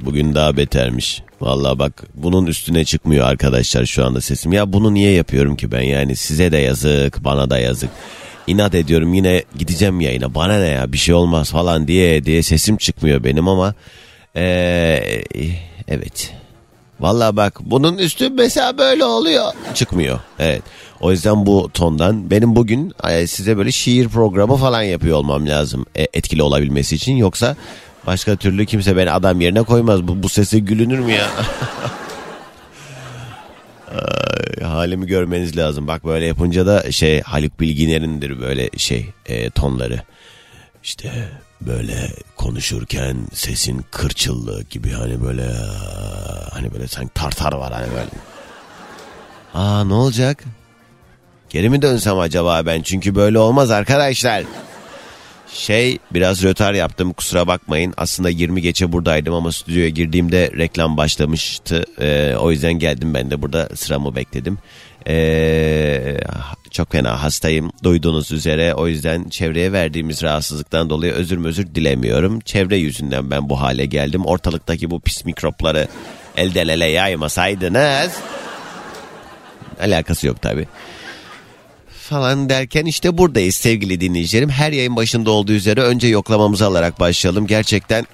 bugün daha betermiş. Vallahi bak bunun üstüne çıkmıyor arkadaşlar şu anda sesim. Ya bunu niye yapıyorum ki ben yani size de yazık bana da yazık. İnat ediyorum yine gideceğim yayına bana ne ya bir şey olmaz falan diye diye sesim çıkmıyor benim ama ee, evet. Vallahi bak bunun üstü mesela böyle oluyor. Çıkmıyor. Evet. O yüzden bu tondan benim bugün size böyle şiir programı falan yapıyor olmam lazım. E, etkili olabilmesi için. Yoksa başka türlü kimse beni adam yerine koymaz. Bu, bu sese gülünür mü ya? Ay, halimi görmeniz lazım. Bak böyle yapınca da şey Haluk Bilginer'indir böyle şey e, tonları. İşte böyle konuşurken sesin kırçıllığı gibi hani böyle hani böyle sanki tartar var hani böyle. Aa ne olacak? Geri mi dönsem acaba ben? Çünkü böyle olmaz arkadaşlar. Şey biraz rötar yaptım kusura bakmayın. Aslında 20 geçe buradaydım ama stüdyoya girdiğimde reklam başlamıştı. Ee, o yüzden geldim ben de burada sıramı bekledim. Ee, çok fena hastayım duyduğunuz üzere. O yüzden çevreye verdiğimiz rahatsızlıktan dolayı özür özür dilemiyorum. Çevre yüzünden ben bu hale geldim. Ortalıktaki bu pis mikropları elden ele yaymasaydınız. Alakası yok tabii falan derken işte buradayız sevgili dinleyicilerim. Her yayın başında olduğu üzere önce yoklamamızı alarak başlayalım. Gerçekten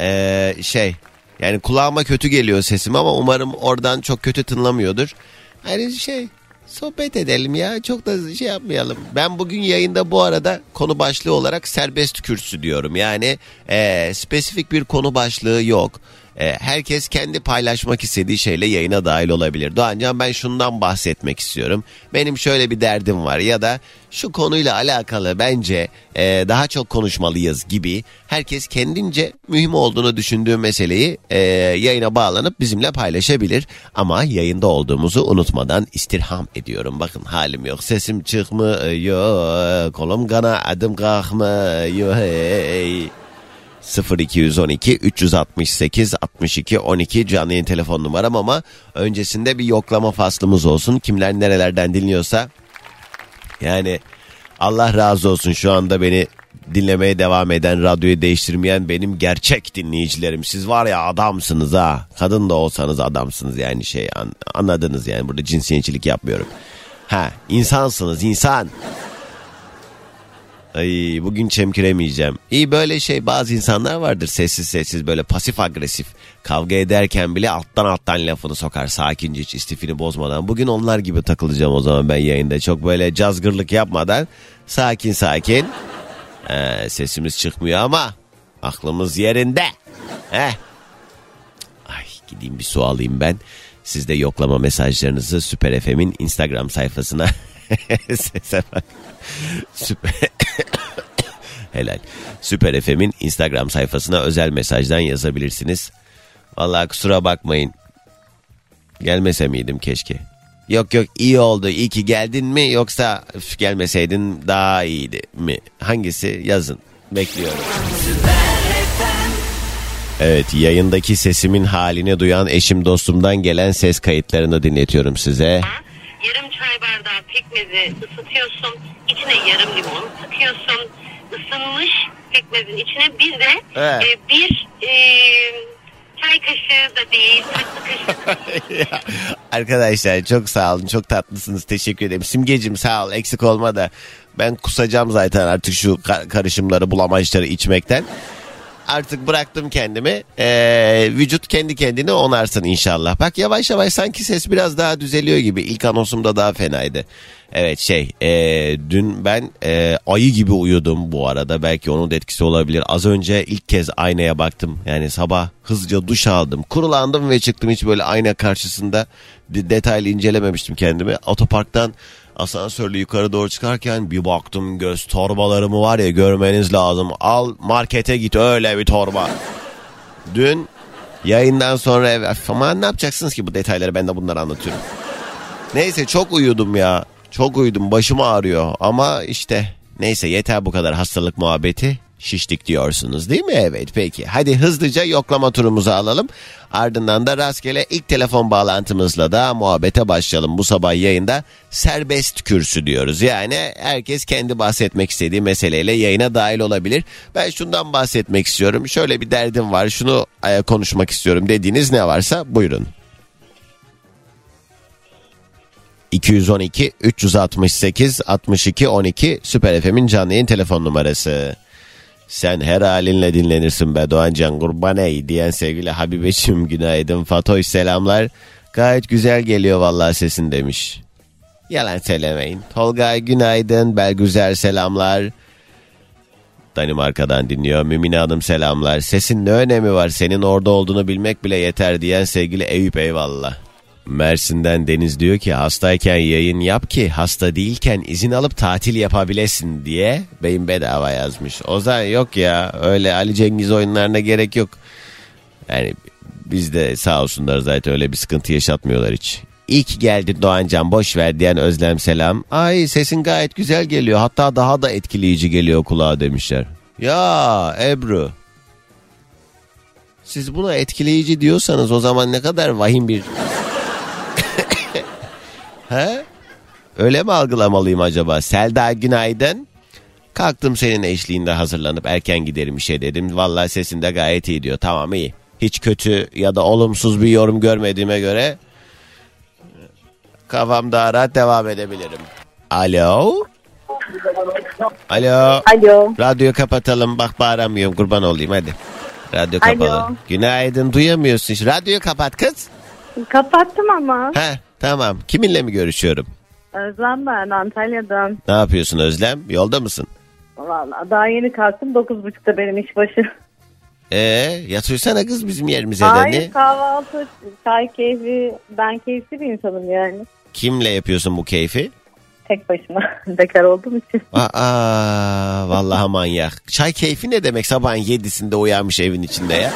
ee, şey yani kulağıma kötü geliyor sesim ama umarım oradan çok kötü tınlamıyordur. Hani şey sohbet edelim ya çok da şey yapmayalım. Ben bugün yayında bu arada konu başlığı olarak serbest kürsü diyorum. Yani ee, spesifik bir konu başlığı yok. E, herkes kendi paylaşmak istediği şeyle yayına dahil olabilir. Doğancan ben şundan bahsetmek istiyorum. Benim şöyle bir derdim var ya da şu konuyla alakalı bence e, daha çok konuşmalıyız gibi herkes kendince mühim olduğunu düşündüğü meseleyi e, yayına bağlanıp bizimle paylaşabilir. Ama yayında olduğumuzu unutmadan istirham ediyorum. Bakın halim yok sesim çıkmıyor kolum kana adım kalkmıyor. 0212 368 62 12 canlı yayın telefon numaram ama öncesinde bir yoklama faslımız olsun. Kimler nerelerden dinliyorsa yani Allah razı olsun şu anda beni dinlemeye devam eden, radyoyu değiştirmeyen benim gerçek dinleyicilerim. Siz var ya adamsınız ha. Kadın da olsanız adamsınız yani şey an, anladınız yani burada cinsiyetçilik yapmıyorum. Ha insansınız insan. Ay bugün çemkiremeyeceğim. İyi böyle şey bazı insanlar vardır sessiz sessiz böyle pasif agresif. Kavga ederken bile alttan alttan lafını sokar sakince hiç istifini bozmadan. Bugün onlar gibi takılacağım o zaman ben yayında. Çok böyle cazgırlık yapmadan sakin sakin. Ee, sesimiz çıkmıyor ama aklımız yerinde. Heh. Ay gideyim bir su alayım ben. Siz de yoklama mesajlarınızı Süper FM'in Instagram sayfasına Sese bak. Süper. Helal. Süper FM'in Instagram sayfasına özel mesajdan yazabilirsiniz. Vallahi kusura bakmayın. Gelmese miydim keşke. Yok yok iyi oldu iyi ki geldin mi yoksa üf, gelmeseydin daha iyiydi mi? Hangisi yazın bekliyorum. Evet yayındaki sesimin halini duyan eşim dostumdan gelen ses kayıtlarını dinletiyorum size. Yarım pekmezi ısıtıyorsun. İçine yarım limon sıkıyorsun. Isınmış pekmezin içine bir de Evet. e, bir e, çay kaşığı da değil tatlı kaşığı Arkadaşlar çok sağ olun çok tatlısınız teşekkür ederim. Simgecim sağ ol eksik olma da ben kusacağım zaten artık şu ka- karışımları bulamaçları içmekten. Artık bıraktım kendimi. Ee, vücut kendi kendine onarsın inşallah. Bak yavaş yavaş sanki ses biraz daha düzeliyor gibi. İlk anonsumda daha fenaydı. Evet şey ee, dün ben ee, ayı gibi uyudum bu arada. Belki onun da etkisi olabilir. Az önce ilk kez aynaya baktım. Yani sabah hızlıca duş aldım. Kurulandım ve çıktım hiç böyle ayna karşısında de- detaylı incelememiştim kendimi. Otoparktan asansörle yukarı doğru çıkarken bir baktım göz torbalarımı var ya görmeniz lazım. Al markete git öyle bir torba. Dün Yayından sonra ev... Ama ne yapacaksınız ki bu detayları ben de bunları anlatıyorum. Neyse çok uyudum ya. Çok uyudum başım ağrıyor ama işte neyse yeter bu kadar hastalık muhabbeti şiştik diyorsunuz değil mi? Evet peki. Hadi hızlıca yoklama turumuzu alalım. Ardından da rastgele ilk telefon bağlantımızla da muhabbete başlayalım. Bu sabah yayında serbest kürsü diyoruz. Yani herkes kendi bahsetmek istediği meseleyle yayına dahil olabilir. Ben şundan bahsetmek istiyorum. Şöyle bir derdim var. Şunu e, konuşmak istiyorum dediğiniz ne varsa buyurun. 212 368 62 12 Süper FM'in canlı yayın telefon numarası. Sen her halinle dinlenirsin be Doğancan kurban ey diyen sevgili Habibe'cim günaydın. Fatoş selamlar. Gayet güzel geliyor vallahi sesin demiş. Yalan söylemeyin. Tolga günaydın. Belgüzer selamlar. Danimarka'dan dinliyor. Mümine Hanım selamlar. Sesin ne önemi var? Senin orada olduğunu bilmek bile yeter diyen sevgili Eyüp eyvallah. Mersin'den Deniz diyor ki hastayken yayın yap ki hasta değilken izin alıp tatil yapabilesin diye beyin bedava yazmış. O zaman yok ya öyle Ali Cengiz oyunlarına gerek yok. Yani biz de sağ olsunlar zaten öyle bir sıkıntı yaşatmıyorlar hiç. İyi ki geldin Doğancan boş ver diyen Özlem selam. Ay sesin gayet güzel geliyor hatta daha da etkileyici geliyor kulağa demişler. Ya Ebru siz buna etkileyici diyorsanız o zaman ne kadar vahim bir He? Öyle mi algılamalıyım acaba? Selda günaydın. Kalktım senin eşliğinde hazırlanıp erken giderim işe dedim. Vallahi sesinde gayet iyi diyor. Tamam iyi. Hiç kötü ya da olumsuz bir yorum görmediğime göre kafam daha rahat devam edebilirim. Alo? Alo? Alo. Radyoyu kapatalım. Bak bağıramıyorum kurban olayım hadi. Radyo kapalı. Alo. Günaydın duyamıyorsun. Radyoyu kapat kız. Kapattım ama. He tamam. Kiminle mi görüşüyorum? Özlem ben Antalya'dan. Ne yapıyorsun Özlem? Yolda mısın? Vallahi daha yeni kalktım. 9.30'da benim iş başı. Ee, yatıyorsana kız bizim yerimize de Hayır ne? kahvaltı, çay, keyfi. Ben keyifli bir insanım yani. Kimle yapıyorsun bu keyfi? Tek başıma. Bekar olduğum için. Aa, vallahi manyak. Çay keyfi ne demek sabahın yedisinde uyanmış evin içinde ya?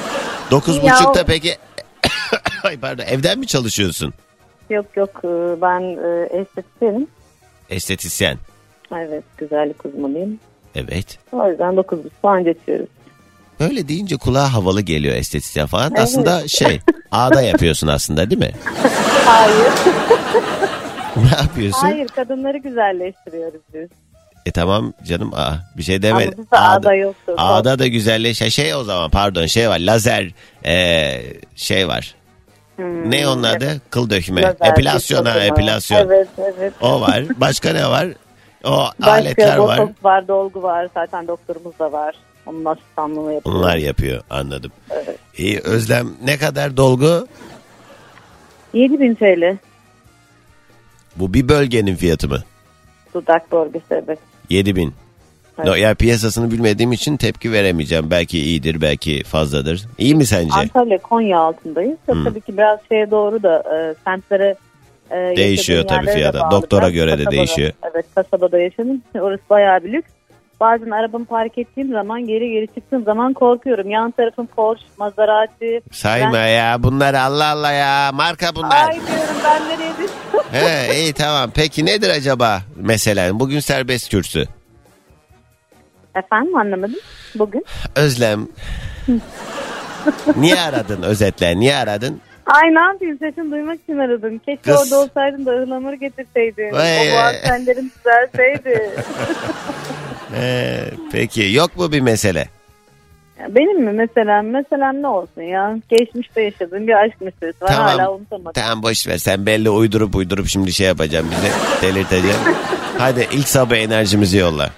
Dokuz buçukta peki... Ay pardon evden mi çalışıyorsun? Yok yok e, ben e, estetisyenim. Estetisyen. Evet güzellik uzmanıyım. Evet. O yüzden 9.30 falan geçiyoruz. Böyle deyince kulağa havalı geliyor estetisyen falan. Evet. Aslında şey ağda yapıyorsun aslında değil mi? Hayır. ne yapıyorsun? Hayır kadınları güzelleştiriyoruz biz. E tamam canım aa, bir şey demedim. Ama bizde ağda yoktu. Ağda da güzelleş şey, şey o zaman pardon şey var lazer ee, şey var. Hmm, Ne onun adı? Kıl dökme. lazer, epilasyon ha epilasyon. Evet evet. O var. Başka ne var? O Başka aletler var. botoks var, dolgu var. Zaten doktorumuz da var. Onun asistanlığını yapıyor. Onlar yapıyor anladım. Evet. İyi Özlem ne kadar dolgu? 7000 TL Bu bir bölgenin fiyatı mı? dudak bölgesi evet. 7000. Evet. No, ya piyasasını bilmediğim için tepki veremeyeceğim. Belki iyidir, belki fazladır. İyi mi sence? Antalya Konya altındayız. Hmm. Tabii ki biraz şeye doğru da e, semtlere e, Değişiyor tabii de fiyatı. bağlı. Doktora göre de kasabada- değişiyor. Evet kasabada yaşadım. Orası bayağı bir lüks. Bazen arabamı park ettiğim zaman geri geri çıktığım zaman korkuyorum. Yan tarafım Porsche, Maserati. Sayma Ben- ya bunlar Allah Allah ya marka bunlar. Ay diyorum ben nereye düştüm? He, iyi tamam peki nedir acaba mesela bugün serbest kürsü. Efendim anlamadım. Bugün. Özlem niye aradın özetle niye aradın? Ay ne yapayım sesini duymak için aradım. Keşke Kız. orada olsaydın da ıhlamur getirseydin. Vay. O boğaz tellerin düzelseydi. Ee, peki yok mu bir mesele? Benim mi mesela? Mesela ne olsun ya? Geçmişte yaşadığım bir aşk meselesi var. Hala unutamadım. Tamam boş ver sen belli uydurup uydurup şimdi şey yapacağım bize delirteceğim. Hadi ilk sabah enerjimizi yolla.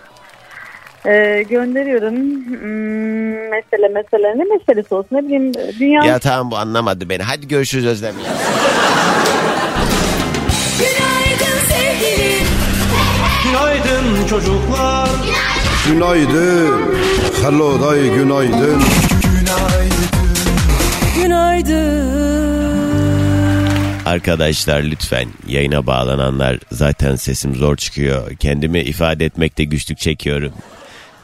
Ee, gönderiyorum. Hmm, mesele mesele. Ne meselesi olsun? Ne bileyim dünya... Ya tamam bu anlamadı beni. Hadi görüşürüz Özlem ya. Günaydın sevgilim. Günaydın çocuklar. Günaydın. Hello day günaydın. Günaydın. Arkadaşlar lütfen yayına bağlananlar zaten sesim zor çıkıyor. Kendimi ifade etmekte güçlük çekiyorum.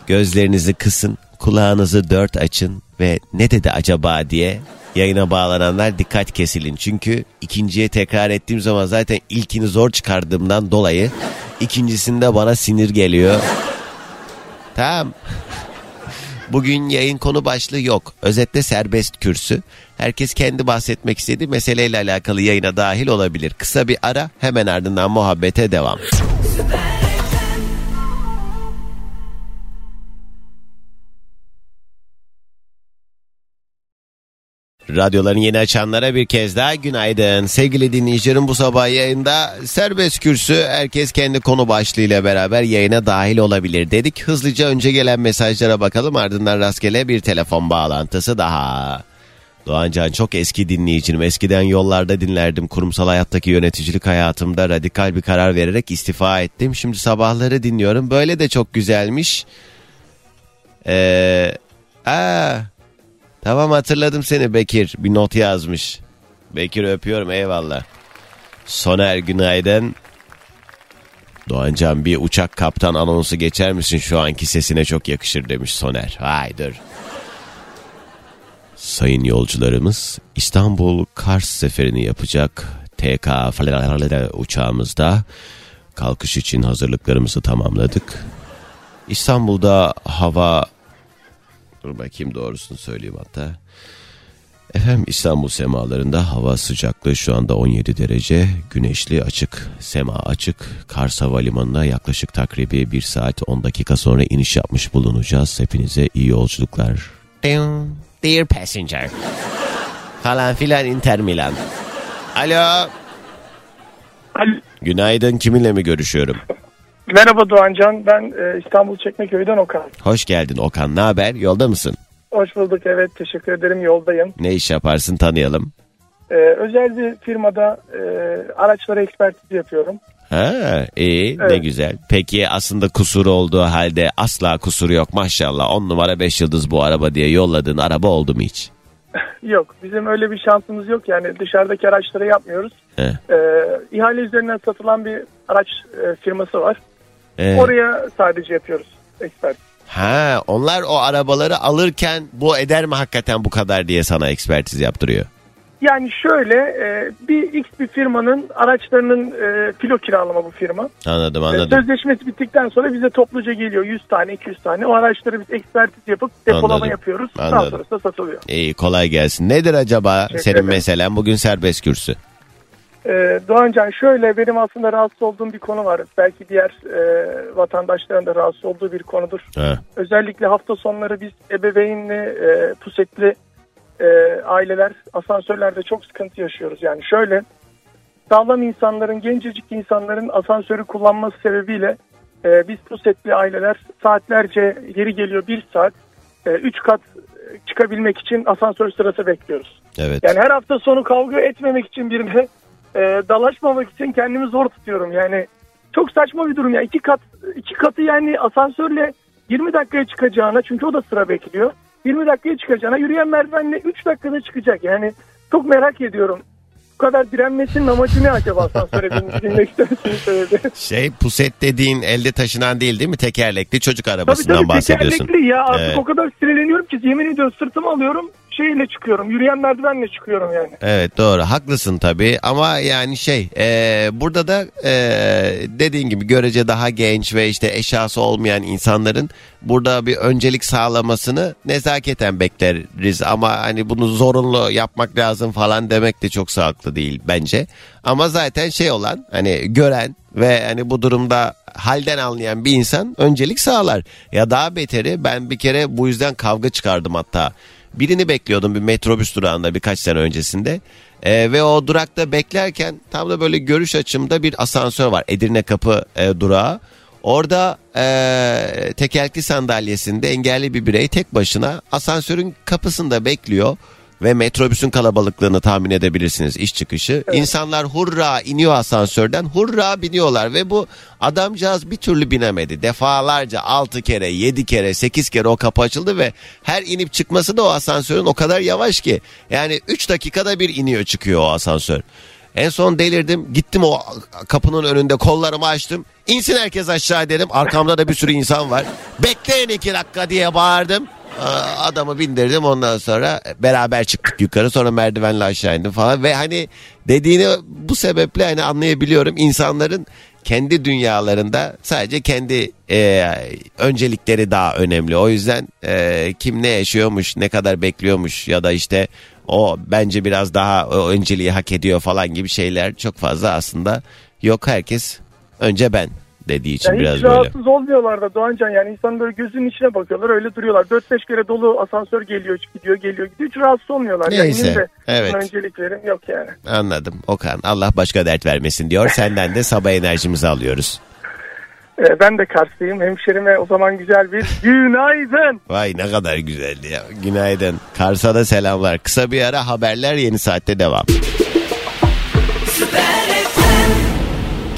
Gözlerinizi kısın, kulağınızı dört açın ve ne dedi acaba diye Yayına bağlananlar dikkat kesilin. Çünkü ikinciye tekrar ettiğim zaman zaten ilkini zor çıkardığımdan dolayı ikincisinde bana sinir geliyor. Tamam. Bugün yayın konu başlığı yok. Özetle serbest kürsü. Herkes kendi bahsetmek istediği meseleyle alakalı yayına dahil olabilir. Kısa bir ara hemen ardından muhabbete devam. Radyoların yeni açanlara bir kez daha günaydın. Sevgili dinleyicilerim bu sabah yayında serbest kürsü herkes kendi konu başlığıyla beraber yayına dahil olabilir dedik. Hızlıca önce gelen mesajlara bakalım ardından rastgele bir telefon bağlantısı daha. Doğancan çok eski dinleyicim. Eskiden yollarda dinlerdim. Kurumsal hayattaki yöneticilik hayatımda radikal bir karar vererek istifa ettim. Şimdi sabahları dinliyorum. Böyle de çok güzelmiş. Ee, aa, Tamam hatırladım seni Bekir. Bir not yazmış. Bekir öpüyorum eyvallah. Soner günaydın. Doğancan bir uçak kaptan anonsu geçer misin şu anki sesine çok yakışır demiş Soner. Vay dur. Sayın yolcularımız İstanbul Kars seferini yapacak TK uçağımızda kalkış için hazırlıklarımızı tamamladık. İstanbul'da hava Dur bakayım doğrusunu söyleyeyim hatta. Efendim İstanbul semalarında hava sıcaklığı şu anda 17 derece. Güneşli açık, sema açık. Kars Havalimanı'na yaklaşık takribi 1 saat 10 dakika sonra iniş yapmış bulunacağız. Hepinize iyi yolculuklar. Dear passenger. Falan filan Inter Milan. Alo. Alo. Günaydın kiminle mi görüşüyorum? Merhaba Doğancan. Ben e, İstanbul Çekmeköy'den Okan. Hoş geldin Okan. Ne haber? Yolda mısın? Hoş bulduk. Evet teşekkür ederim. Yoldayım. Ne iş yaparsın tanıyalım. E, özel bir firmada e, araçlara ekspertiz yapıyorum. Ha, iyi ne Evet. güzel. Peki aslında kusur olduğu halde asla kusuru yok maşallah. 10 numara 5 yıldız bu araba diye yolladığın araba oldu mu hiç? Yok bizim öyle bir şansımız yok. Yani dışarıdaki araçları yapmıyoruz. He. E, ihale üzerinden satılan bir araç e, firması var. Ee, Oraya sadece yapıyoruz ekspertiz. ha, onlar o arabaları alırken bu eder mi hakikaten bu kadar diye sana ekspertiz yaptırıyor. Yani şöyle e, bir X bir firmanın araçlarının e, filo kiralama bu firma. Anladım E, anladım. Sözleşmesi bittikten sonra bize topluca geliyor 100 tane 200 tane. O araçları biz ekspertiz yapıp depolama Anladım. yapıyoruz. Daha Anladım. sonrasında satılıyor. İyi kolay gelsin. Nedir acaba Teşekkür senin ederim. meselen bugün serbest kürsü? Ee, Doğancan şöyle benim aslında rahatsız olduğum bir konu var. Belki diğer e, vatandaşların da rahatsız olduğu bir konudur. Ha. Özellikle hafta sonları biz ebeveynli, e, pusetli e, aileler asansörlerde çok sıkıntı yaşıyoruz. Yani şöyle sağlam insanların, gencecik insanların asansörü kullanması sebebiyle e, biz pusetli aileler saatlerce yeri geliyor bir saat, e, üç kat çıkabilmek için asansör sırası bekliyoruz. Evet. Yani her hafta sonu kavga etmemek için birine e, dalaşmamak için kendimi zor tutuyorum. Yani çok saçma bir durum ya. İki kat iki katı yani asansörle 20 dakikaya çıkacağına çünkü o da sıra bekliyor. 20 dakikaya çıkacağına yürüyen merdivenle 3 dakikada çıkacak. Yani çok merak ediyorum. Bu kadar direnmesinin amacı ne acaba asansöre bin- binmek sebebi? Şey puset dediğin elde taşınan değil değil mi? Tekerlekli çocuk Tabii arabasından tabii bahsediyorsun. tekerlekli ya artık Evet. o kadar sinirleniyorum ki yemin ediyorum sırtıma alıyorum şeyle çıkıyorum yürüyen merdivenle çıkıyorum yani. Evet doğru haklısın tabii ama yani şey e, burada da e, dediğin gibi görece daha genç ve işte eşyası olmayan insanların burada bir öncelik sağlamasını nezaketen bekleriz ama hani bunu zorunlu yapmak lazım falan demek de çok sağlıklı değil bence. Ama zaten şey olan hani gören ve hani bu durumda halden anlayan bir insan öncelik sağlar. Ya daha beteri ben bir kere bu yüzden kavga çıkardım hatta. Birini bekliyordum bir metrobüs durağında birkaç sene öncesinde. Ee, ve o durakta beklerken tam da böyle görüş açımda bir asansör var. Edirne Kapı e, durağı. Orada e, tekerlekli sandalyesinde engelli bir birey tek başına asansörün kapısında bekliyor. Ve metrobüsün kalabalıklığını tahmin edebilirsiniz iş çıkışı. İnsanlar hurra iniyor asansörden hurra biniyorlar ve bu adamcağız bir türlü binemedi. Defalarca 6 kere 7 kere 8 kere o kapı açıldı ve her inip çıkması da o asansörün o kadar yavaş ki. Yani 3 dakikada bir iniyor çıkıyor o asansör. En son delirdim gittim o kapının önünde kollarımı açtım. İnsin herkes aşağı dedim arkamda da bir sürü insan var. Bekleyin 2 dakika diye bağırdım. Aa, Adamı bindirdim ondan sonra beraber çıktık yukarı sonra merdivenle aşağı indim falan ve hani dediğini bu sebeple hani anlayabiliyorum insanların kendi dünyalarında sadece kendi e, öncelikleri daha önemli. O yüzden e, kim ne yaşıyormuş, ne kadar bekliyormuş ya da işte o bence biraz daha o önceliği hak ediyor falan gibi şeyler çok fazla aslında yok. Herkes önce ben dediği için Ya biraz hiç böyle. rahatsız olmuyorlar da Doğancan yani insan böyle gözünün içine bakıyorlar öyle duruyorlar. 4-5 kere dolu asansör geliyor gidiyor geliyor gidiyor hiç rahatsız olmuyorlar. Yani Neyse, yine de evet. buna öncelik verim yok yani. Anladım. Okan Allah başka dert vermesin diyor. Senden de sabah enerjimizi alıyoruz. Ee, ben de Karslıyım hemşerime o zaman güzel bir günaydın. Vay ne kadar güzeldi ya. Günaydın. Kars'a da selamlar. Kısa bir ara haberler yeni saatte devam.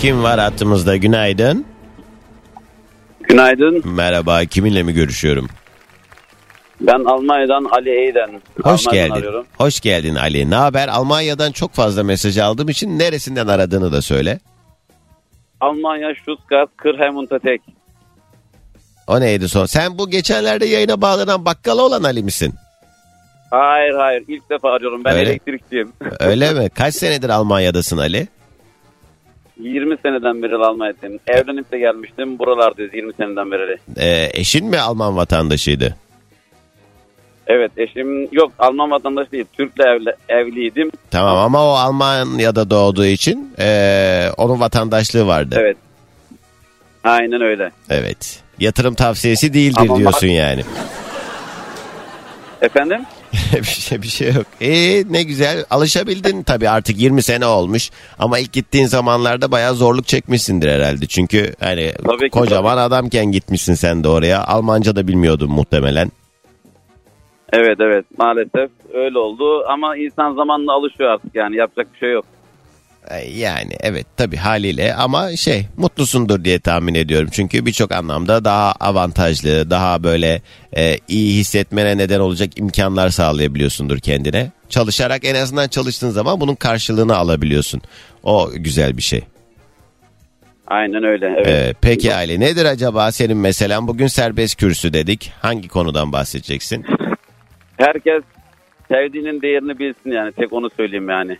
Kim var hattımızda? Günaydın. Günaydın. Merhaba. Kiminle mi görüşüyorum? Ben Almanya'dan Ali Eyden. Hoş Almanya'dan geldin. arıyorum. Hoş geldin Ali. Ne haber? Almanya'dan çok fazla mesaj aldığım için neresinden aradığını da söyle. Almanya Stuttgart Kırheim Untertek. O neydi son? Sen bu geçenlerde yayına bağlanan bakkala olan Ali misin? Hayır hayır ilk defa arıyorum. Ben Öyle. elektrikçiyim. Öyle mi? Kaç senedir Almanya'dasın Ali? 20 seneden beri Almanya'dayım. Evlenip de gelmiştim. Buralardayız 20 seneden beri. Ee, eşin mi Alman vatandaşıydı? Evet eşim yok Alman vatandaşı değil. Türk'le evli, evliydim. Tamam ama o Almanya'da doğduğu için ee, onun vatandaşlığı vardı. Evet. Aynen öyle. Evet. Yatırım tavsiyesi değildir Ama diyorsun yani. Efendim? bir şey bir şey yok. E ne güzel. Alışabildin tabii artık 20 sene olmuş. Ama ilk gittiğin zamanlarda bayağı zorluk çekmişsindir herhalde. Çünkü hani Tabii ki, kocaman adamken gitmişsin sen de oraya. Almanca da bilmiyordun muhtemelen. Evet evet maalesef öyle oldu. Ama insan zamanla alışıyor artık yani yapacak bir şey yok. E, Yani evet tabii haliyle ama şey mutlusundur diye tahmin ediyorum. Çünkü birçok anlamda daha avantajlı, daha böyle e, iyi hissetmene neden olacak imkanlar sağlayabiliyorsundur kendine. Çalışarak en azından çalıştığın zaman bunun karşılığını alabiliyorsun. O güzel bir şey. Aynen öyle. Evet. Ee, peki Ali nedir acaba senin meselen? Bugün serbest kürsü dedik. Hangi konudan bahsedeceksin? Herkes sevdiğinin değerini bilsin yani tek onu söyleyeyim yani.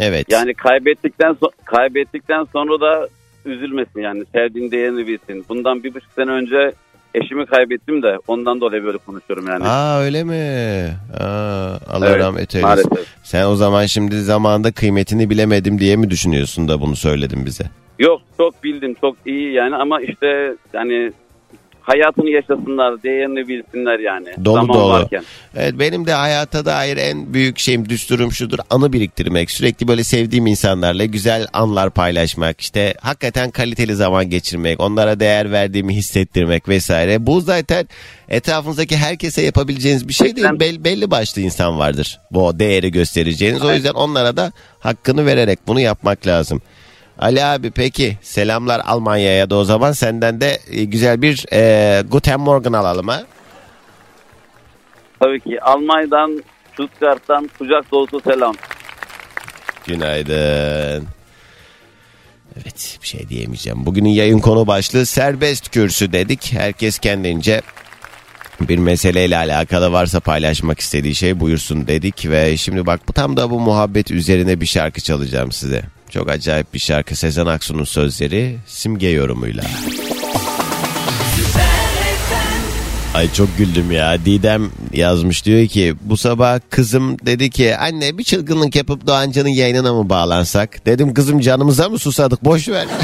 Evet. Yani kaybettikten so- kaybettikten sonra da üzülmesin yani sevdiğin değerini bilsin. Bundan bir buçuk sene önce eşimi kaybettim de ondan dolayı böyle konuşuyorum yani. Aa öyle mi? Aa, Allah Evet, rahmet eylesin. maalesef. Sen o zaman şimdi zamanında kıymetini bilemedim diye mi düşünüyorsun da bunu söyledin bize? Yok çok bildim çok iyi yani ama işte yani hayatını yaşasınlar değerini bilsinler yani. Dolu Zaman dolu. varken. Evet benim de hayata dair en büyük şeyim düsturum şudur anı biriktirmek. Sürekli böyle sevdiğim insanlarla güzel anlar paylaşmak. işte hakikaten kaliteli zaman geçirmek. Onlara değer verdiğimi hissettirmek vesaire. Bu zaten etrafınızdaki herkese yapabileceğiniz bir şey değil. Ben- Bel- belli başlı insan vardır. Bu değeri göstereceğiniz. O yüzden onlara da hakkını vererek bunu yapmak lazım. Ali abi peki selamlar Almanya'ya da o zaman senden de e, güzel bir e, Guten Morgen alalım ha. Tabii ki Almanya'dan Stuttgart'tan kucak dolusu selam. Günaydın. Evet bir şey diyemeyeceğim. Bugünün yayın konu başlığı serbest kürsü dedik. Herkes kendince bir meseleyle alakalı varsa paylaşmak istediği şey buyursun dedik. Ve şimdi bak bu tam da bu muhabbet üzerine bir şarkı çalacağım size. Çok acayip bir şarkı Sezen Aksu'nun sözleri simge yorumuyla. Ay çok güldüm ya. Didem yazmış diyor ki bu sabah kızım dedi ki anne bir çılgınlık yapıp Doğancan'ın yayınına mı bağlansak? Dedim kızım canımıza mı susadık boş ver.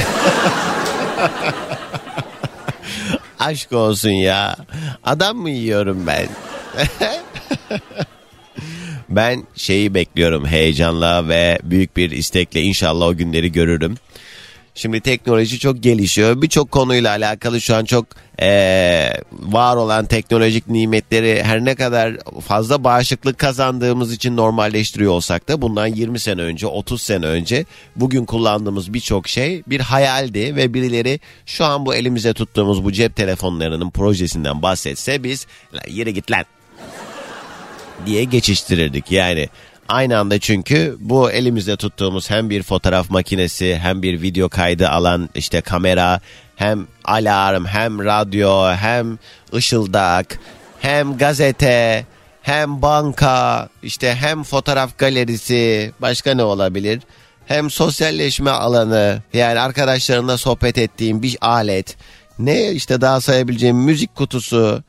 Aşk olsun ya. Adam mı yiyorum ben? ben şeyi bekliyorum heyecanla ve büyük bir istekle inşallah o günleri görürüm. Şimdi teknoloji çok gelişiyor. Birçok konuyla alakalı şu an çok eee, var olan teknolojik nimetleri her ne kadar fazla bağışıklık kazandığımız için normalleştiriyor olsak da bundan 20 sene önce 30 sene önce bugün kullandığımız birçok şey bir hayaldi ve birileri şu an bu elimize tuttuğumuz bu cep telefonlarının projesinden bahsetse biz "Lan yere git lan diye geçiştirirdik. Yani aynı anda çünkü bu elimizde tuttuğumuz hem bir fotoğraf makinesi hem bir video kaydı alan işte kamera hem alarm hem radyo hem ışıldak hem gazete, hem banka, işte hem fotoğraf galerisi, başka ne olabilir? Hem sosyalleşme alanı, yani arkadaşlarınla sohbet ettiğin bir alet. Ne işte daha sayabileceğim müzik kutusu,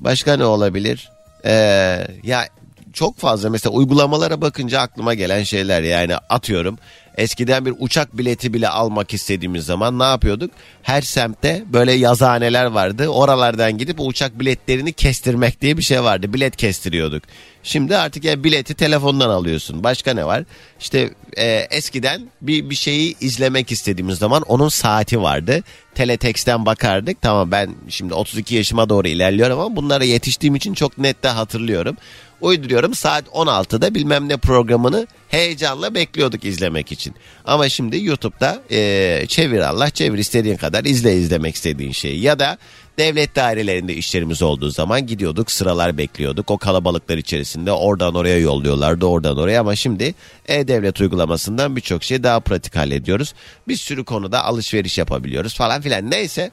başka ne olabilir? Ee, ya çok fazla mesela uygulamalara bakınca aklıma gelen şeyler yani atıyorum. Eskiden bir uçak bileti bile almak istediğimiz zaman ne yapıyorduk? Her semtte böyle yazıhaneler vardı. Oralardan gidip uçak biletlerini kestirmek diye bir şey vardı. Bilet kestiriyorduk. Şimdi artık ya bileti telefondan alıyorsun. Başka ne var? İşte e, eskiden bir bir şeyi izlemek istediğimiz zaman onun saati vardı. Teletext'ten bakardık. Tamam ben şimdi 32 yaşıma doğru ilerliyorum ama bunlara yetiştiğim için çok net de hatırlıyorum. Uyduruyorum saat 16'da bilmem ne programını heyecanla bekliyorduk izlemek için. Ama şimdi YouTube'da e, çevir Allah çevir istediğin kadar izle izlemek istediğin şeyi. Ya da devlet dairelerinde işlerimiz olduğu zaman gidiyorduk sıralar bekliyorduk. O kalabalıklar içerisinde oradan oraya yolluyorlardı oradan oraya ama şimdi e-devlet uygulamasından birçok şey daha pratik hallediyoruz. Bir sürü konuda alışveriş yapabiliyoruz falan filan neyse.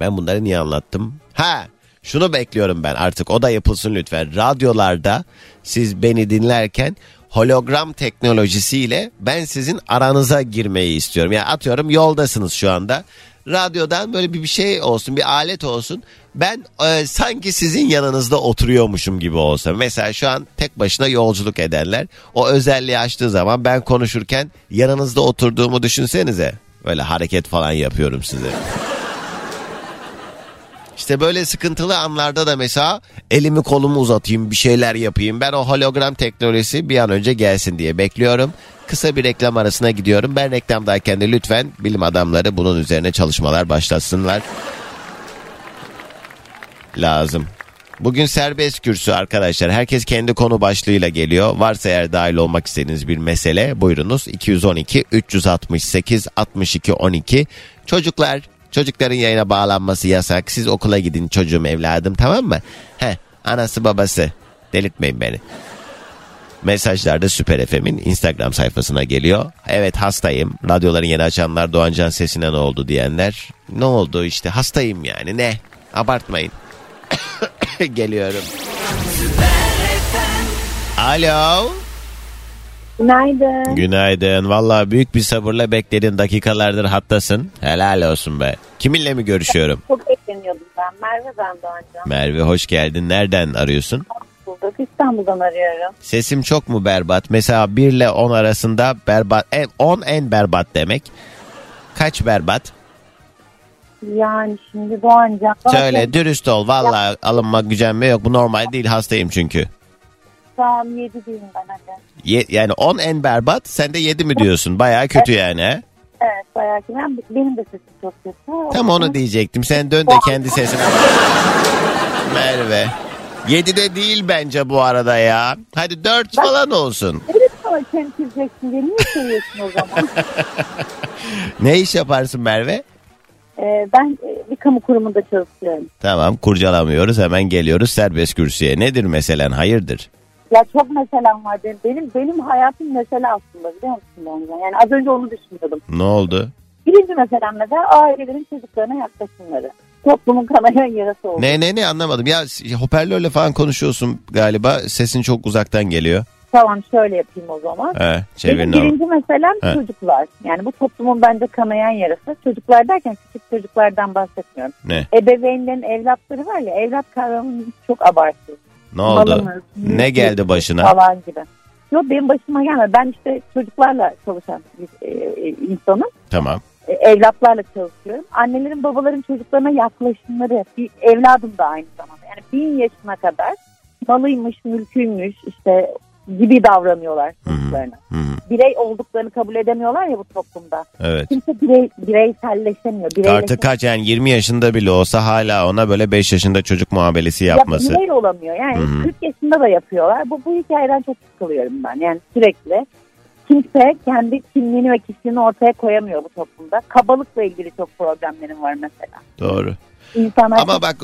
Ben bunları niye anlattım? Ha şunu bekliyorum ben artık o da yapılsın lütfen. Radyolarda siz beni dinlerken hologram teknolojisiyle ben sizin aranıza girmeyi istiyorum. Yani atıyorum yoldasınız şu anda. Radyodan böyle bir şey olsun, bir alet olsun. Ben e, sanki sizin yanınızda oturuyormuşum gibi olsa. Mesela şu an tek başına yolculuk edenler o özelliği açtığı zaman ben konuşurken yanınızda oturduğumu düşünsenize. Böyle hareket falan yapıyorum size. İşte böyle sıkıntılı anlarda da mesela elimi kolumu uzatayım bir şeyler yapayım. Ben o hologram teknolojisi bir an önce gelsin diye bekliyorum. Kısa bir reklam arasına gidiyorum. Ben reklamdayken de lütfen bilim adamları bunun üzerine çalışmalar başlatsınlar. Lazım. Bugün serbest kürsü arkadaşlar. Herkes kendi konu başlığıyla geliyor. Varsa eğer dahil olmak istediğiniz bir mesele buyurunuz. 212 368 62 12. Çocuklar Çocukların yayına bağlanması yasak. Siz okula gidin çocuğum evladım tamam mı? He, anası babası. Delirtmeyin beni. Mesajlar da Süper FM'in Instagram sayfasına geliyor. Evet hastayım. Radyoların yeni açanlar Doğancan sesine ne oldu diyenler. Ne oldu işte hastayım yani ne? Abartmayın. Geliyorum. Alo. Günaydın. Günaydın. Vallahi büyük bir sabırla beklediğin dakikalardır hattasın. Helal olsun be. Kiminle mi görüşüyorum? Çok bekleniyordum ben. Merve ben Doğancan. Merve hoş geldin. Nereden arıyorsun? Bulduk. İstanbul'dan arıyorum. Sesim çok mu berbat? Mesela 1 ile 10 arasında berbat. En, 10 en berbat demek. Kaç berbat? Yani şimdi Doğancan. Söyle dürüst ol. Vallahi alınma gücenme yok. Bu normal değil hastayım çünkü. Tamam 7 diyeyim ben hadi. Ye- yani 10 en berbat sen de 7 mi diyorsun? Bayağı kötü yani he? Evet bayağı ki ben, benim de sesim çok kötü. Tam onu diyecektim. Sen dön de kendi sesine. Merve. 7 de değil bence bu arada ya. Hadi 4 falan olsun. Evet sana çemkireceksin diye niye söylüyorsun o zaman? Ne iş yaparsın Merve? Ee, ben e, bir kamu kurumunda çalışıyorum. Tamam kurcalamıyoruz hemen geliyoruz serbest kürsüye. Nedir meselen hayırdır? Ya çok meselem var benim. Benim, benim hayatım mesele aslında biliyor musun? Yani az önce onu düşünüyordum. Ne oldu? Birinci meselem mesela ailelerin çocuklarına yaklaşımları. Toplumun kanayan yarası oldu. Ne ne ne anlamadım. Ya hoparlörle falan konuşuyorsun galiba. Sesin çok uzaktan geliyor. Tamam şöyle yapayım o zaman. He Benim çevirin ama. birinci meselem He. çocuklar. Yani bu toplumun bence kanayan yarası. Çocuklar derken küçük çocuklardan bahsetmiyorum. Ne? Ebeveynlerin evlatları var ya evlat kavramını çok abartıyor. Ne oldu? Malımız, Ne geldi başına? Falan gibi. Yok benim başıma gelmedi. Ben işte çocuklarla çalışan bir e, e, insanım. Tamam. E, evlatlarla çalışıyorum. Annelerin babaların çocuklarına yaklaşımları bir evladım da aynı zamanda. Yani bin yaşına kadar malıymış, mülküymüş işte gibi davranıyorlar çocuklarına. Hı hı. Birey olduklarını kabul edemiyorlar ya bu toplumda. Evet. Kimse birey, bireyselleşemiyor. Artık kaç yani 20 yaşında bile olsa hala ona böyle 5 yaşında çocuk muamelesi yapması. Ya birey olamıyor. Yani Hı hı. 40 yaşında da yapıyorlar. Bu, bu hikayeden çok sıkılıyorum ben. Yani sürekli kimse kendi kimliğini ve kişiliğini ortaya koyamıyor bu toplumda. Kabalıkla ilgili çok problemlerim var mesela. Doğru. İnsanlar Ama bak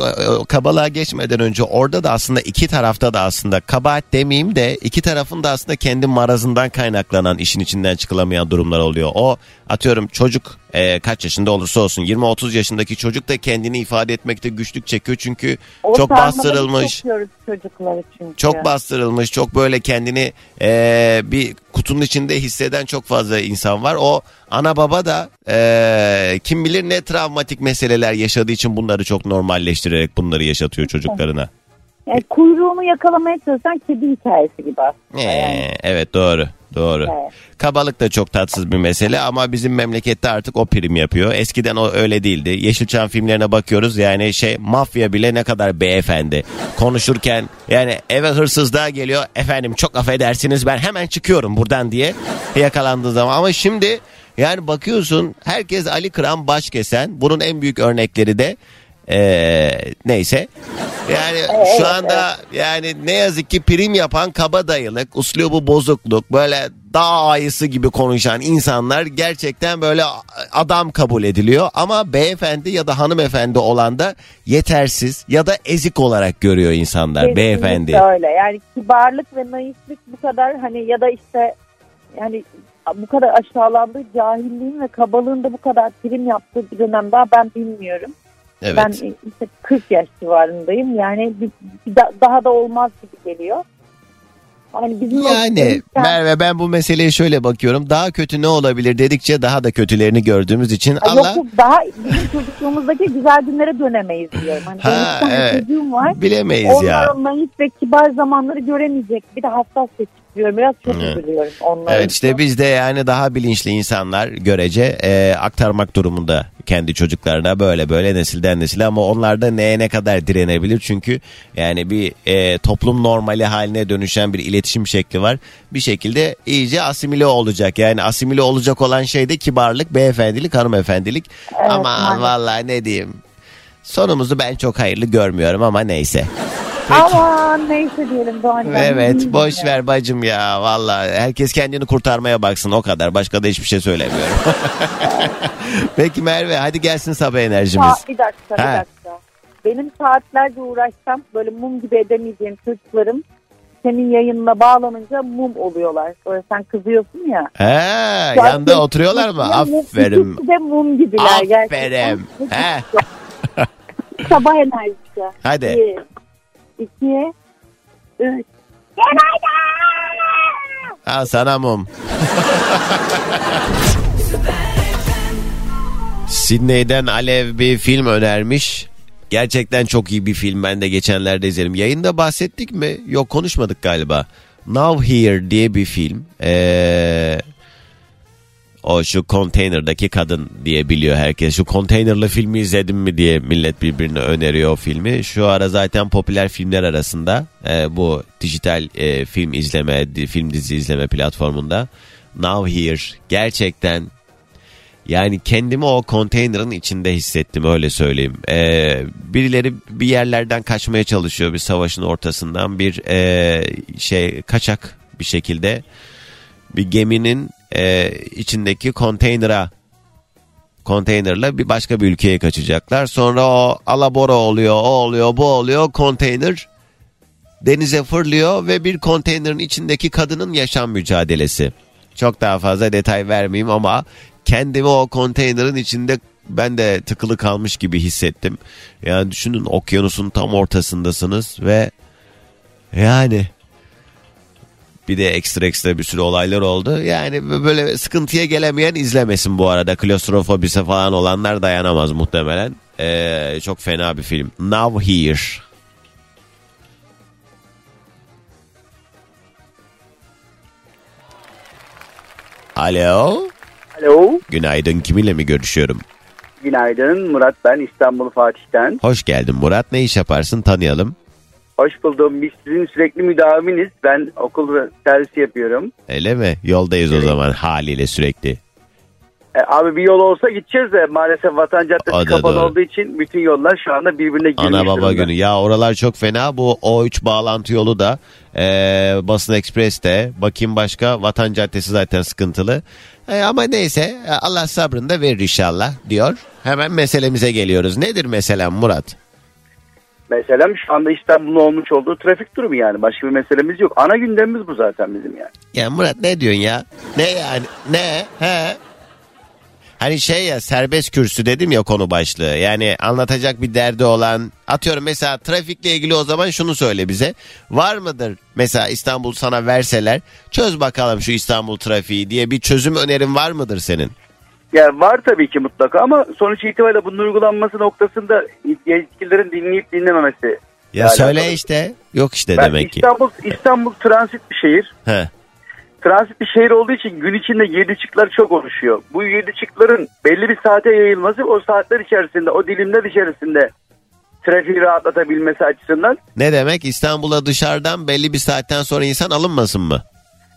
kabalığa geçmeden önce orada da aslında iki tarafta da aslında kabahat demeyeyim de iki tarafın da aslında kendi marazından kaynaklanan işin içinden çıkılamayan durumlar oluyor. O atıyorum çocuk e, kaç yaşında olursa olsun 20-30 yaşındaki çocuk da kendini ifade etmekte güçlük çekiyor çünkü o çok bastırılmış. çocukları çünkü. Çok bastırılmış, çok böyle kendini eee, bir kutunun içinde hisseden çok fazla insan var. O ana baba da eee, kim bilir ne travmatik meseleler yaşadığı için bunları çok normalleştirerek bunları yaşatıyor çocuklarına. Yani kuyruğunu yakalamaya çalışan kedi hikayesi gibi aslında. Ee, Yani. evet doğru, doğru. Evet. Kabalık da çok tatsız bir mesele ama bizim memlekette artık o prim yapıyor. Eskiden o öyle değildi. Yeşilçam filmlerine bakıyoruz yani şey mafya bile ne kadar beyefendi. Konuşurken yani eve hırsızlığa geliyor. Efendim çok affedersiniz ben hemen çıkıyorum buradan diye yakalandığı zaman. Ama şimdi yani bakıyorsun herkes Ali Kıran baş kesen. Bunun en büyük örnekleri de ee, neyse. Yani şu anda yani ne yazık ki prim yapan kabadayılık, uslubu bozukluk, böyle dağ ayısı gibi konuşan insanlar gerçekten böyle adam kabul ediliyor. Ama beyefendi ya da hanımefendi olan da yetersiz ya da ezik olarak görüyor insanlar Kesinlikle beyefendi. öyle. Yani kibarlık ve naiflik bu kadar hani ya da işte yani bu kadar aşağılandığı cahilliğin ve kabalığın da bu kadar prim yaptığı bir dönem daha ben bilmiyorum. Evet. Ben işte 40 yaş civarındayım. Yani bir, bir da- daha da olmaz gibi geliyor. Hani bizim Yani gençken- Merve ben bu meseleye şöyle bakıyorum. Daha kötü ne olabilir dedikçe daha da kötülerini gördüğümüz için Ay Allah Yok yok daha bizim çocukluğumuzdaki güzel günlere dönemeyiz diyorum. Hani Ha, evet. çocuğum var. bilemeyiz Onlar ya. o naif ve kibar zamanları göremeyecek. Bir de hassas seçiyorum. Biraz çok Evet. üzülüyorum onlara. Evet işte biz de yani daha bilinçli insanlar görece e, aktarmak durumunda kendi çocuklarına böyle böyle nesilden nesile ama onlar da neye ne kadar direnebilir çünkü yani bir e, toplum normali haline dönüşen bir iletişim şekli var bir şekilde iyice asimile olacak yani asimile olacak olan şey de kibarlık beyefendilik hanımefendilik Evet, ama vallahi ne diyeyim sonumuzu ben çok hayırlı görmüyorum ama neyse. Aman neyse diyelim Doğan. Evet boş ver bacım ya valla herkes kendini kurtarmaya baksın o kadar başka da hiçbir şey söylemiyorum. Peki Merve hadi gelsin sabah enerjimiz. Sa- bir dakika bir Ha. dakika. Benim saatlerce uğraşsam böyle mum gibi edemeyeceğim çocuklarım senin yayınına bağlanınca mum oluyorlar. Böyle sen kızıyorsun ya. He, Şu an yanında oturuyorlar mı? Aferin. ikisi de mum gibiler gerçekten. Aferin. He. Sabah enerjisi. Hadi. Bir, iki, üç. Al sana mum. Sydney'den Alev bir film önermiş. Gerçekten çok iyi bir film. Ben de geçenlerde izledim. Yayında bahsettik mi? Yok konuşmadık galiba. Now Here diye bir film. Ee, o şu konteynerdaki kadın diye biliyor herkes. Şu konteynerlı filmi izledim mi diye millet birbirine öneriyor o filmi. Şu ara zaten popüler filmler arasında e, bu dijital e, film izleme, film dizi izleme platformunda. Now Here gerçekten yani kendimi o konteynerin içinde hissettim öyle söyleyeyim. Ee, birileri bir yerlerden kaçmaya çalışıyor bir savaşın ortasından bir e, şey kaçak bir şekilde bir geminin e, içindeki konteynera konteynerla bir başka bir ülkeye kaçacaklar. Sonra o alabora oluyor, o oluyor, bu oluyor. Konteyner denize fırlıyor ve bir konteynerin içindeki kadının yaşam mücadelesi. Çok daha fazla detay vermeyeyim ama kendimi o konteynerin içinde ben de tıkılı kalmış gibi hissettim. Yani düşünün okyanusun tam ortasındasınız ve yani bir de ekstra ekstra bir sürü olaylar oldu. Yani böyle sıkıntıya gelemeyen izlemesin bu arada. Klostrofobisi falan olanlar dayanamaz muhtemelen. Ee, çok fena bir film. Now Here. Alo. Alo, Günaydın. Kiminle mi görüşüyorum? günaydın. Murat ben İstanbul Fatih'ten. Hoş geldin Murat. Ne iş yaparsın? Tanıyalım. Hoş buldum. Biz sizin sürekli müdaviminiz. Ben okul ve servis yapıyorum. Öyle mi? Yoldayız o Evet. zaman haliyle sürekli. E, abi bir yol olsa gideceğiz de maalesef Vatan O Caddesi kapalı doğru. olduğu için bütün yollar şu anda birbirine girmiş Ana baba durumda. günü. Ya oralar çok fena. Bu O3 bağlantı yolu da e, Basın Ekspres'te. Bakayım başka. Vatan Caddesi zaten sıkıntılı. E, ama neyse e, Allah sabrını da verir inşallah diyor. Hemen meselemize geliyoruz. Nedir mesela Murat? Mesela şu anda İstanbul'un olmuş olduğu trafik durumu yani. Başka bir meselemiz yok. Ana gündemimiz bu zaten bizim yani. Ya Murat ne diyorsun ya? Ne yani? Ne? He? Hani şey ya serbest kürsü dedim ya konu başlığı. Yani anlatacak bir derdi olan atıyorum mesela trafikle ilgili o zaman şunu söyle bize. Var mıdır mesela İstanbul sana verseler çöz bakalım şu İstanbul trafiği diye bir çözüm önerin var mıdır senin? Yani var tabii ki mutlaka ama sonuç itibariyle bunun uygulanması noktasında yetkililerin dinleyip dinlememesi. Ya Yani söyle alakalı. işte. Yok işte Ben demek ki. İstanbul, İstanbul transit bir şehir. He. Transit bir şehir olduğu için gün içinde yedi çıklar çok oluşuyor. Bu yedi çıkların belli bir saate yayılması o saatler içerisinde, o dilimler içerisinde trafiği rahatlatabilmesi açısından Ne demek İstanbul'a dışarıdan belli bir saatten sonra insan alınmasın mı?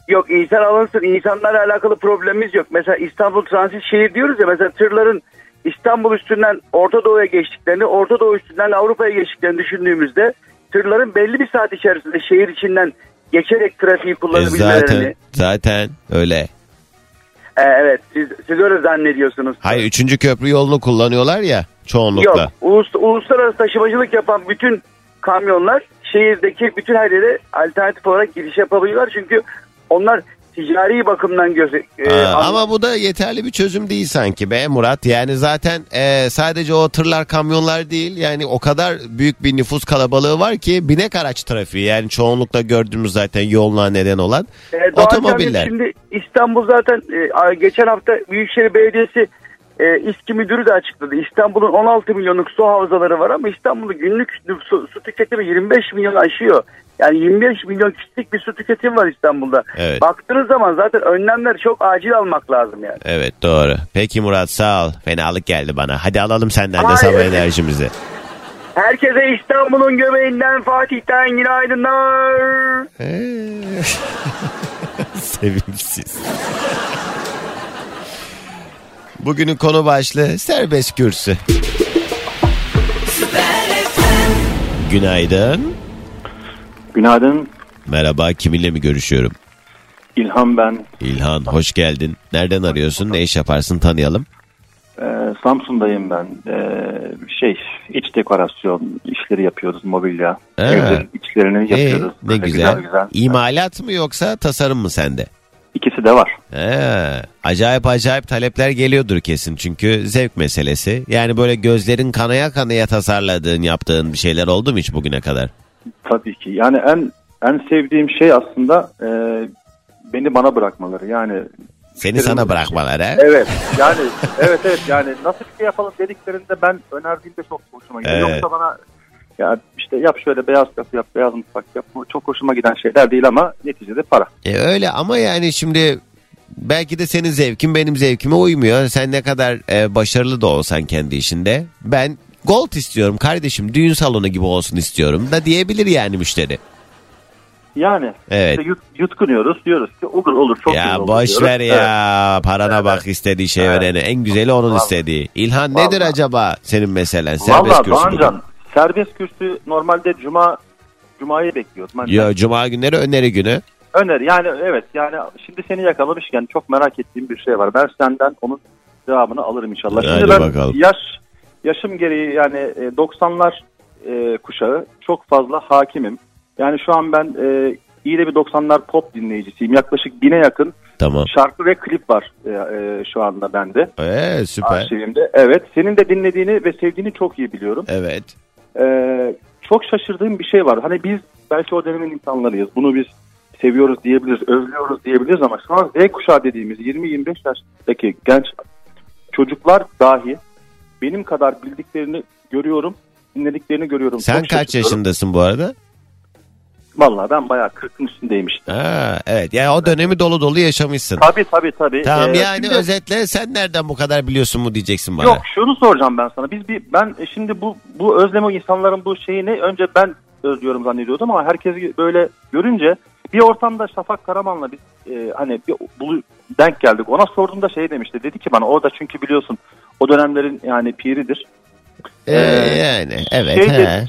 Yok insan alınsın, insanlarla alakalı problemimiz yok. Mesela İstanbul transit şehir diyoruz ya mesela tırların İstanbul üstünden Orta Doğu'ya geçtiklerini, Orta Doğu üstünden Avrupa'ya geçtiklerini düşündüğümüzde tırların belli bir saat içerisinde şehir içinden geçerek trafiği E kullanabilmelerini. zaten zaten öyle. E, evet siz, siz öyle zannediyorsunuz. Hayır üçüncü köprü yolunu kullanıyorlar ya çoğunlukla. Yok. Ulus, uluslararası taşımacılık yapan bütün kamyonlar şehirdeki bütün her yere alternatif olarak giriş yapabiliyorlar. Çünkü onlar ticari bakımdan göze... e, Aa, ama bu da yeterli bir çözüm değil sanki be Murat. Yani zaten e, sadece o tırlar kamyonlar değil yani o kadar büyük bir nüfus kalabalığı var ki binek araç trafiği yani çoğunlukla gördüğümüz zaten yoluna neden olan E, Doğan otomobiller. Şimdi İstanbul zaten e, geçen hafta Büyükşehir Belediyesi e, İSKİ Müdürü de açıkladı. İstanbul'un 16 milyonluk su havzaları var ama İstanbul'un günlük su, su tüketimi 25 milyon aşıyor. Yani 25 milyon kişilik bir su tüketimi var İstanbul'da. Evet. Baktığınız zaman zaten önlemler çok acil almak lazım yani. Evet doğru. Peki Murat sağ ol. Fenalık geldi bana. Hadi alalım senden de sabah enerjimizi. Herkese İstanbul'un göbeğinden Fatih'ten günaydınlar. Sevimsiz. Bugünün konu başlığı serbest kürsü. Günaydın. Günaydın. Merhaba kiminle mi görüşüyorum? İlhan ben. İlhan hoş geldin. Nereden arıyorsun? Ne iş yaparsın tanıyalım. Ee, Samsun'dayım ben. Ee, şey iç dekorasyon işleri yapıyoruz mobilya. Evlerin içlerini Ee, yapıyoruz. ne Böyle güzel. güzel. İmalat mı yoksa tasarım mı sende? İkisi de var. He, acayip acayip talepler geliyordur kesin çünkü zevk meselesi. Yani böyle gözlerin kanaya kanaya tasarladığın yaptığın bir şeyler oldu mu hiç bugüne kadar? Tabii ki. Yani en en sevdiğim şey aslında e, beni bana bırakmaları. Yani Seni sana bırakmalar he? Evet yani evet evet yani nasıl bir şey yapalım dediklerinde ben önerdiğimde çok hoşuma gidiyor. Evet. Yoksa bana ya işte yap şöyle beyaz kapı yap beyaz mutfak yap bu çok hoşuma giden şeyler değil ama neticede para. E öyle ama yani şimdi belki de senin zevkin benim zevkime uymuyor. Sen ne kadar e, başarılı da olsan kendi işinde. Ben gold istiyorum kardeşim düğün salonu gibi olsun istiyorum da diyebilir yani müşteri. Yani Evet. işte yut, yutkunuyoruz diyoruz ki olur olur çok güzel Ya olur boş ver ya parana bak istediği şey Evet. öğreni. En güzeli onun Vallahi. istediği. İlhan nedir Vallahi. acaba senin meselen? Evet. Serbest Valla kürsü Doğancan bugün. serbest kürsü normalde cuma cumayı bekliyoruz. Ben Yo, cuma günleri öneri günü. Öner yani evet yani şimdi seni yakalamışken çok merak ettiğim bir şey var. Ben senden onun cevabını alırım inşallah. Hadi Şimdi ben bakalım. yaş yaşım gereği yani e, 90'lar e, kuşağı çok fazla hakimim. Yani şu an ben e, iyi de bir 90'lar pop dinleyicisiyim. Yaklaşık bine yakın Tamam. şarkı ve klip var e, e, şu anda bende. Ee, süper. Arşivimde. Evet. Senin de dinlediğini ve sevdiğini çok iyi biliyorum. Evet. Ee, çok şaşırdığım bir şey var. Hani biz belki o dönemin insanlarıyız. Bunu biz seviyoruz diyebiliriz, özlüyoruz diyebiliriz ama şu an Z kuşağı dediğimiz 20-25 yaştaki genç çocuklar dahi benim kadar bildiklerini görüyorum, dinlediklerini görüyorum. Sen Çok kaç şaşırıyorum. yaşındasın bu arada? Vallahi ben bayağı 40'ın üstündeyim işte. Ha, evet. Yani o dönemi dolu dolu yaşamışsın. Tabii tabii tabii. Tamam Ee, yani şimdi- özetle sen nereden bu kadar biliyorsun mu diyeceksin bana. Yok şunu soracağım ben sana. Biz bir ben e, şimdi bu bu özleme insanların bu şeyini önce ben özlüyorum zannediyordum ama herkesi böyle görünce bir ortamda Şafak Karaman'la biz e, hani bir bulu, denk geldik. Ona sorduğumda şey demişti. Dedi ki bana o da çünkü biliyorsun o dönemlerin yani piridir. Ee, yani evet. Şey he. dedi,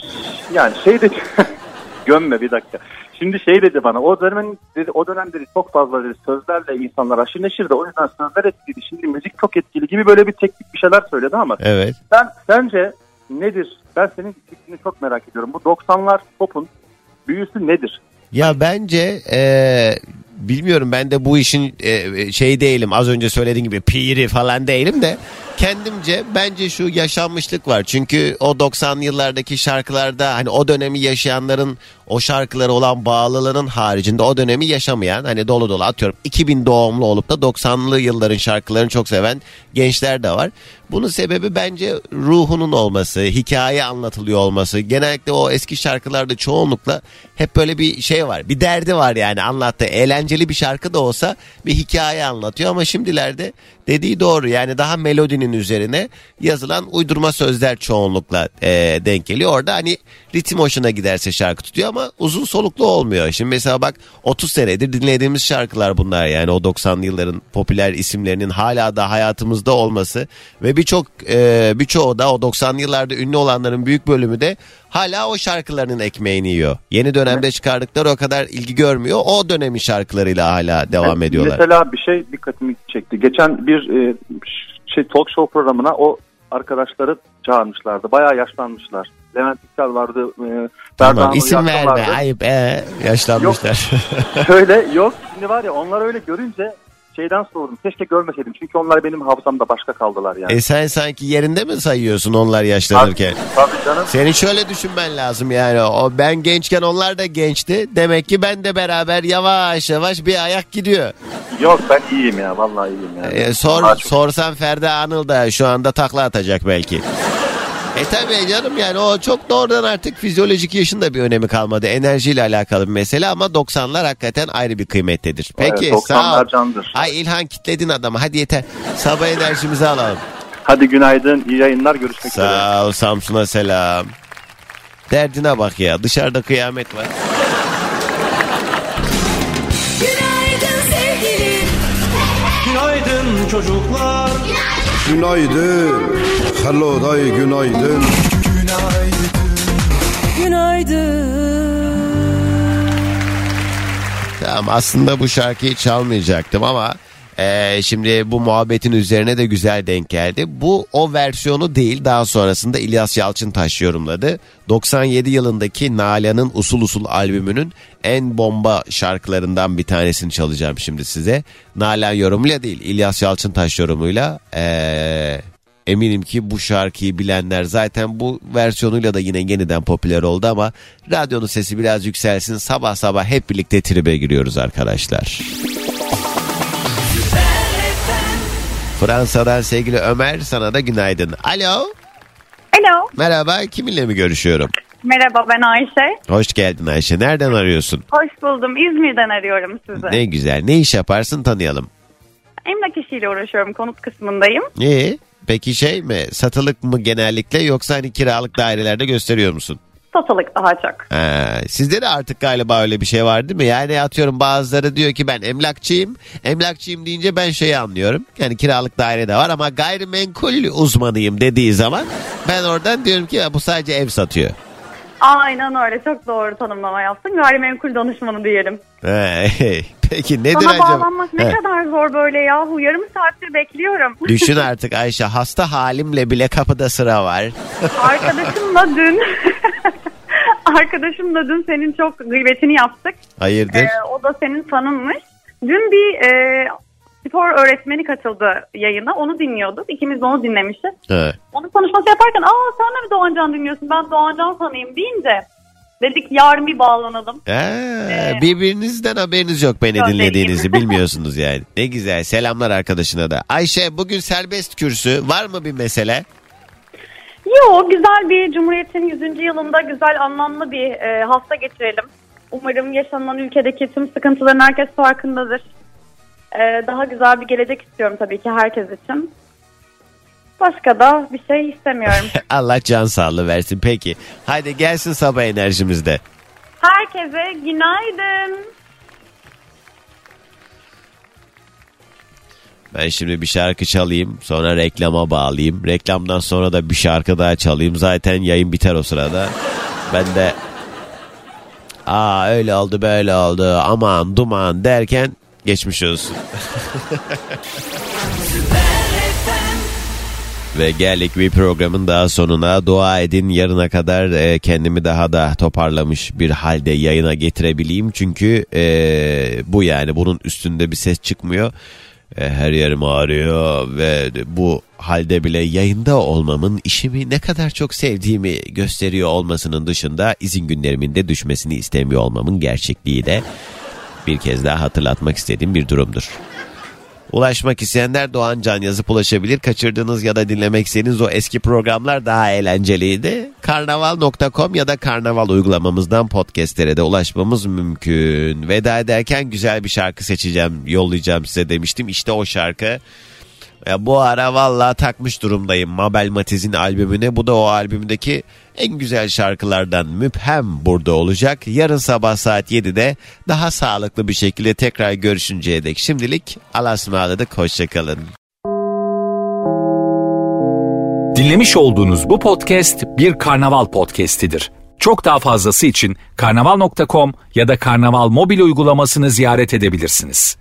yani şey dedi gömme bir dakika. Şimdi şey dedi bana o dönemin dedi o dönem dedi çok fazla dedi sözlerle insanlar aşırı neşirdi o yüzden sözler etkili şimdi müzik çok etkili gibi böyle bir teknik bir şeyler söyledi ama Evet. sen sence nedir? Ben senin fikrini çok merak ediyorum. Bu 90'lar popun büyüsü nedir? Ya bence e, bilmiyorum ben de bu işin e, şey değilim az önce söylediğin gibi piri falan değilim de kendimce bence şu yaşanmışlık var. Çünkü o 90'lı yıllardaki şarkılarda hani o dönemi yaşayanların o şarkılara olan bağlılığının haricinde o dönemi yaşamayan hani dolu dolu atıyorum 2000 doğumlu olup da 90'lı yılların şarkılarını çok seven gençler de var. Bunun sebebi bence ruhunun olması, hikaye anlatılıyor olması. Genellikle o eski şarkılarda çoğunlukla hep böyle bir şey var. Bir derdi var yani anlattığı. Eğlenceli bir şarkı da olsa bir hikaye anlatıyor. Ama şimdilerde dediği doğru. Yani daha melodinin üzerine yazılan uydurma sözler çoğunlukla e, denk geliyor. Orada hani ritim hoşuna giderse şarkı tutuyor ama uzun soluklu olmuyor. Şimdi mesela bak 30 senedir dinlediğimiz şarkılar bunlar yani o 90'lı yılların popüler isimlerinin hala da hayatımızda olması ve birçok e, birçoğu da o 90'lı yıllarda ünlü olanların büyük bölümü de hala o şarkılarının ekmeğini yiyor. Yeni dönemde çıkardıkları o kadar ilgi görmüyor. O dönemin şarkılarıyla hala devam ediyorlar. Mesela bir şey dikkatimi çekti. Geçen bir e, şey talk show programına o arkadaşları çağırmışlardı. Bayağı yaşlanmışlar. Levent İksel vardı. E, Tamam Berdan isim verme vardı. ayıp ee, yaşlanmışlar. Öyle yok. Şimdi var ya onlar öyle görünce şeyden sordum. Keşke görmeseydim. Çünkü onlar benim hafızamda başka kaldılar yani. e sen sanki yerinde mi sayıyorsun onlar yaşlanırken? Tabii canım. Senin şöyle düşünmen lazım yani o ben gençken onlar da gençti. Demek ki ben de beraber yavaş yavaş bir ayak gidiyor. Yok ben iyiyim ya. Vallahi iyiyim yani. E, sor Daha çok- sorsan Ferda Anıl da şu anda takla atacak belki. E tabii canım yani o çok doğrudan artık fizyolojik yaşın da bir önemi kalmadı. Enerjiyle alakalı bir mesele ama 90'lar hakikaten ayrı bir kıymettedir. Peki Evet, sağ ol. 90'lar candır. Ay İlhan kitledin adamı hadi yeter. Sabah enerjimizi alalım. Hadi günaydın. iyi yayınlar. Görüşmek üzere. Sağ ol Samsun'a selam. Derdine bak ya dışarıda kıyamet var. Günaydın sevgilim. Günaydın çocuklar. Günaydın. Hello day günaydın. Günaydın. Tamam aslında bu şarkıyı çalmayacaktım ama eee, şimdi bu muhabbetin üzerine de güzel denk geldi. Bu o versiyonu değil daha sonrasında İlyas Yalçıntaş yorumladı. 97 yılındaki Nalan'ın Usul Usul albümünün en bomba şarkılarından bir tanesini çalacağım şimdi size. Nalan yorumuyla değil İlyas Yalçıntaş yorumuyla eee Eminim ki bu şarkıyı bilenler zaten bu versiyonuyla da yine yeniden popüler oldu ama radyonun sesi biraz yükselsin. Sabah sabah hep birlikte tribe giriyoruz arkadaşlar. Fransa'dan sevgili Ömer sana da günaydın. Alo Alo. merhaba kiminle mi görüşüyorum? Merhaba ben Ayşe. Hoş geldin Ayşe nereden arıyorsun? Hoş buldum. İzmir'den arıyorum sizi. Ne güzel ne iş yaparsın tanıyalım. Emlak işiyle uğraşıyorum. Konut kısmındayım. İyi peki şey mi satılık mı genellikle yoksa hani kiralık dairelerde gösteriyor musun? Satılık daha çok. Ha, sizde de artık galiba öyle bir şey var değil mi? Yani atıyorum bazıları diyor ki ben emlakçıyım. Emlakçıyım deyince ben şeyi anlıyorum. Yani kiralık daire de var ama gayrimenkul uzmanıyım dediği zaman ben oradan diyorum ki "Ya bu sadece ev satıyor. Aynen öyle. Çok doğru tanımlama yaptın. Gayrimenkul danışmanı diyelim. Ha, Peki nedir Sana acaba? bağlanmak ne He. kadar zor böyle yahu. Yarım saattir bekliyorum. Düşün artık Ayşe hasta halimle bile kapıda sıra var. Arkadaşımla dün arkadaşımla dün senin çok gıybetini yaptık. Hayırdır? Ee, o da senin fanınmış. Dün bir e, spor öğretmeni katıldı yayına. Onu dinliyorduk. İkimiz de onu dinlemişiz. Ha. Onun konuşması yaparken aa sen de mi Doğancan dinliyorsun? Ben Doğancan fanıyım deyince dedik yarın bir bağlanalım. Ha, birbirinizden haberiniz yok beni Yok, dinlediğinizi bilmiyorsunuz yani. Ne güzel selamlar arkadaşına da. Ayşe bugün serbest kürsü var mı bir mesele? Yo güzel bir Cumhuriyet'in 100. yılında güzel anlamlı bir e, hafta geçirelim. Umarım yaşanan ülkedeki tüm sıkıntıların herkes farkındadır. E, daha güzel bir gelecek istiyorum tabii ki herkes için. Başka da bir şey istemiyorum. Allah can sağlığı versin. Peki. Hadi gelsin sabah enerjimizde. Herkese günaydın. Ben şimdi bir şarkı çalayım sonra reklama bağlayayım. Reklamdan sonra da bir şarkı daha çalayım. Zaten yayın biter o sırada. Ben de aa öyle oldu böyle oldu aman duman derken geçmiş olsun. Ve geldik bir programın daha sonuna. Dua edin yarına kadar e, kendimi daha da toparlamış bir halde yayına getirebileyim. Çünkü e, bu yani bunun üstünde bir ses çıkmıyor. E, her yerim ağrıyor ve bu halde bile yayında olmamın işimi ne kadar çok sevdiğimi gösteriyor olmasının dışında izin günlerimin de düşmesini istemiyor olmamın gerçekliği de bir kez daha hatırlatmak istediğim bir durumdur. Ulaşmak isteyenler Doğan Can yazıp ulaşabilir. Kaçırdığınız ya da dinlemek istediğiniz o eski programlar daha eğlenceliydi. Karnaval.com ya da Karnaval uygulamamızdan podcastlere de ulaşmamız mümkün. Veda ederken güzel bir şarkı seçeceğim, yollayacağım size demiştim. İşte o şarkı. Ya bu ara valla takmış durumdayım Mabel Matiz'in albümüne. Bu da o albümdeki en güzel şarkılardan müphem burada olacak. Yarın sabah saat 7'de daha sağlıklı bir şekilde tekrar görüşünceye dek şimdilik Allah'a ısmarladık. Hoşçakalın. Dinlemiş olduğunuz bu podcast bir karnaval podcastidir. Çok daha fazlası için karnaval.com ya da karnaval mobil uygulamasını ziyaret edebilirsiniz.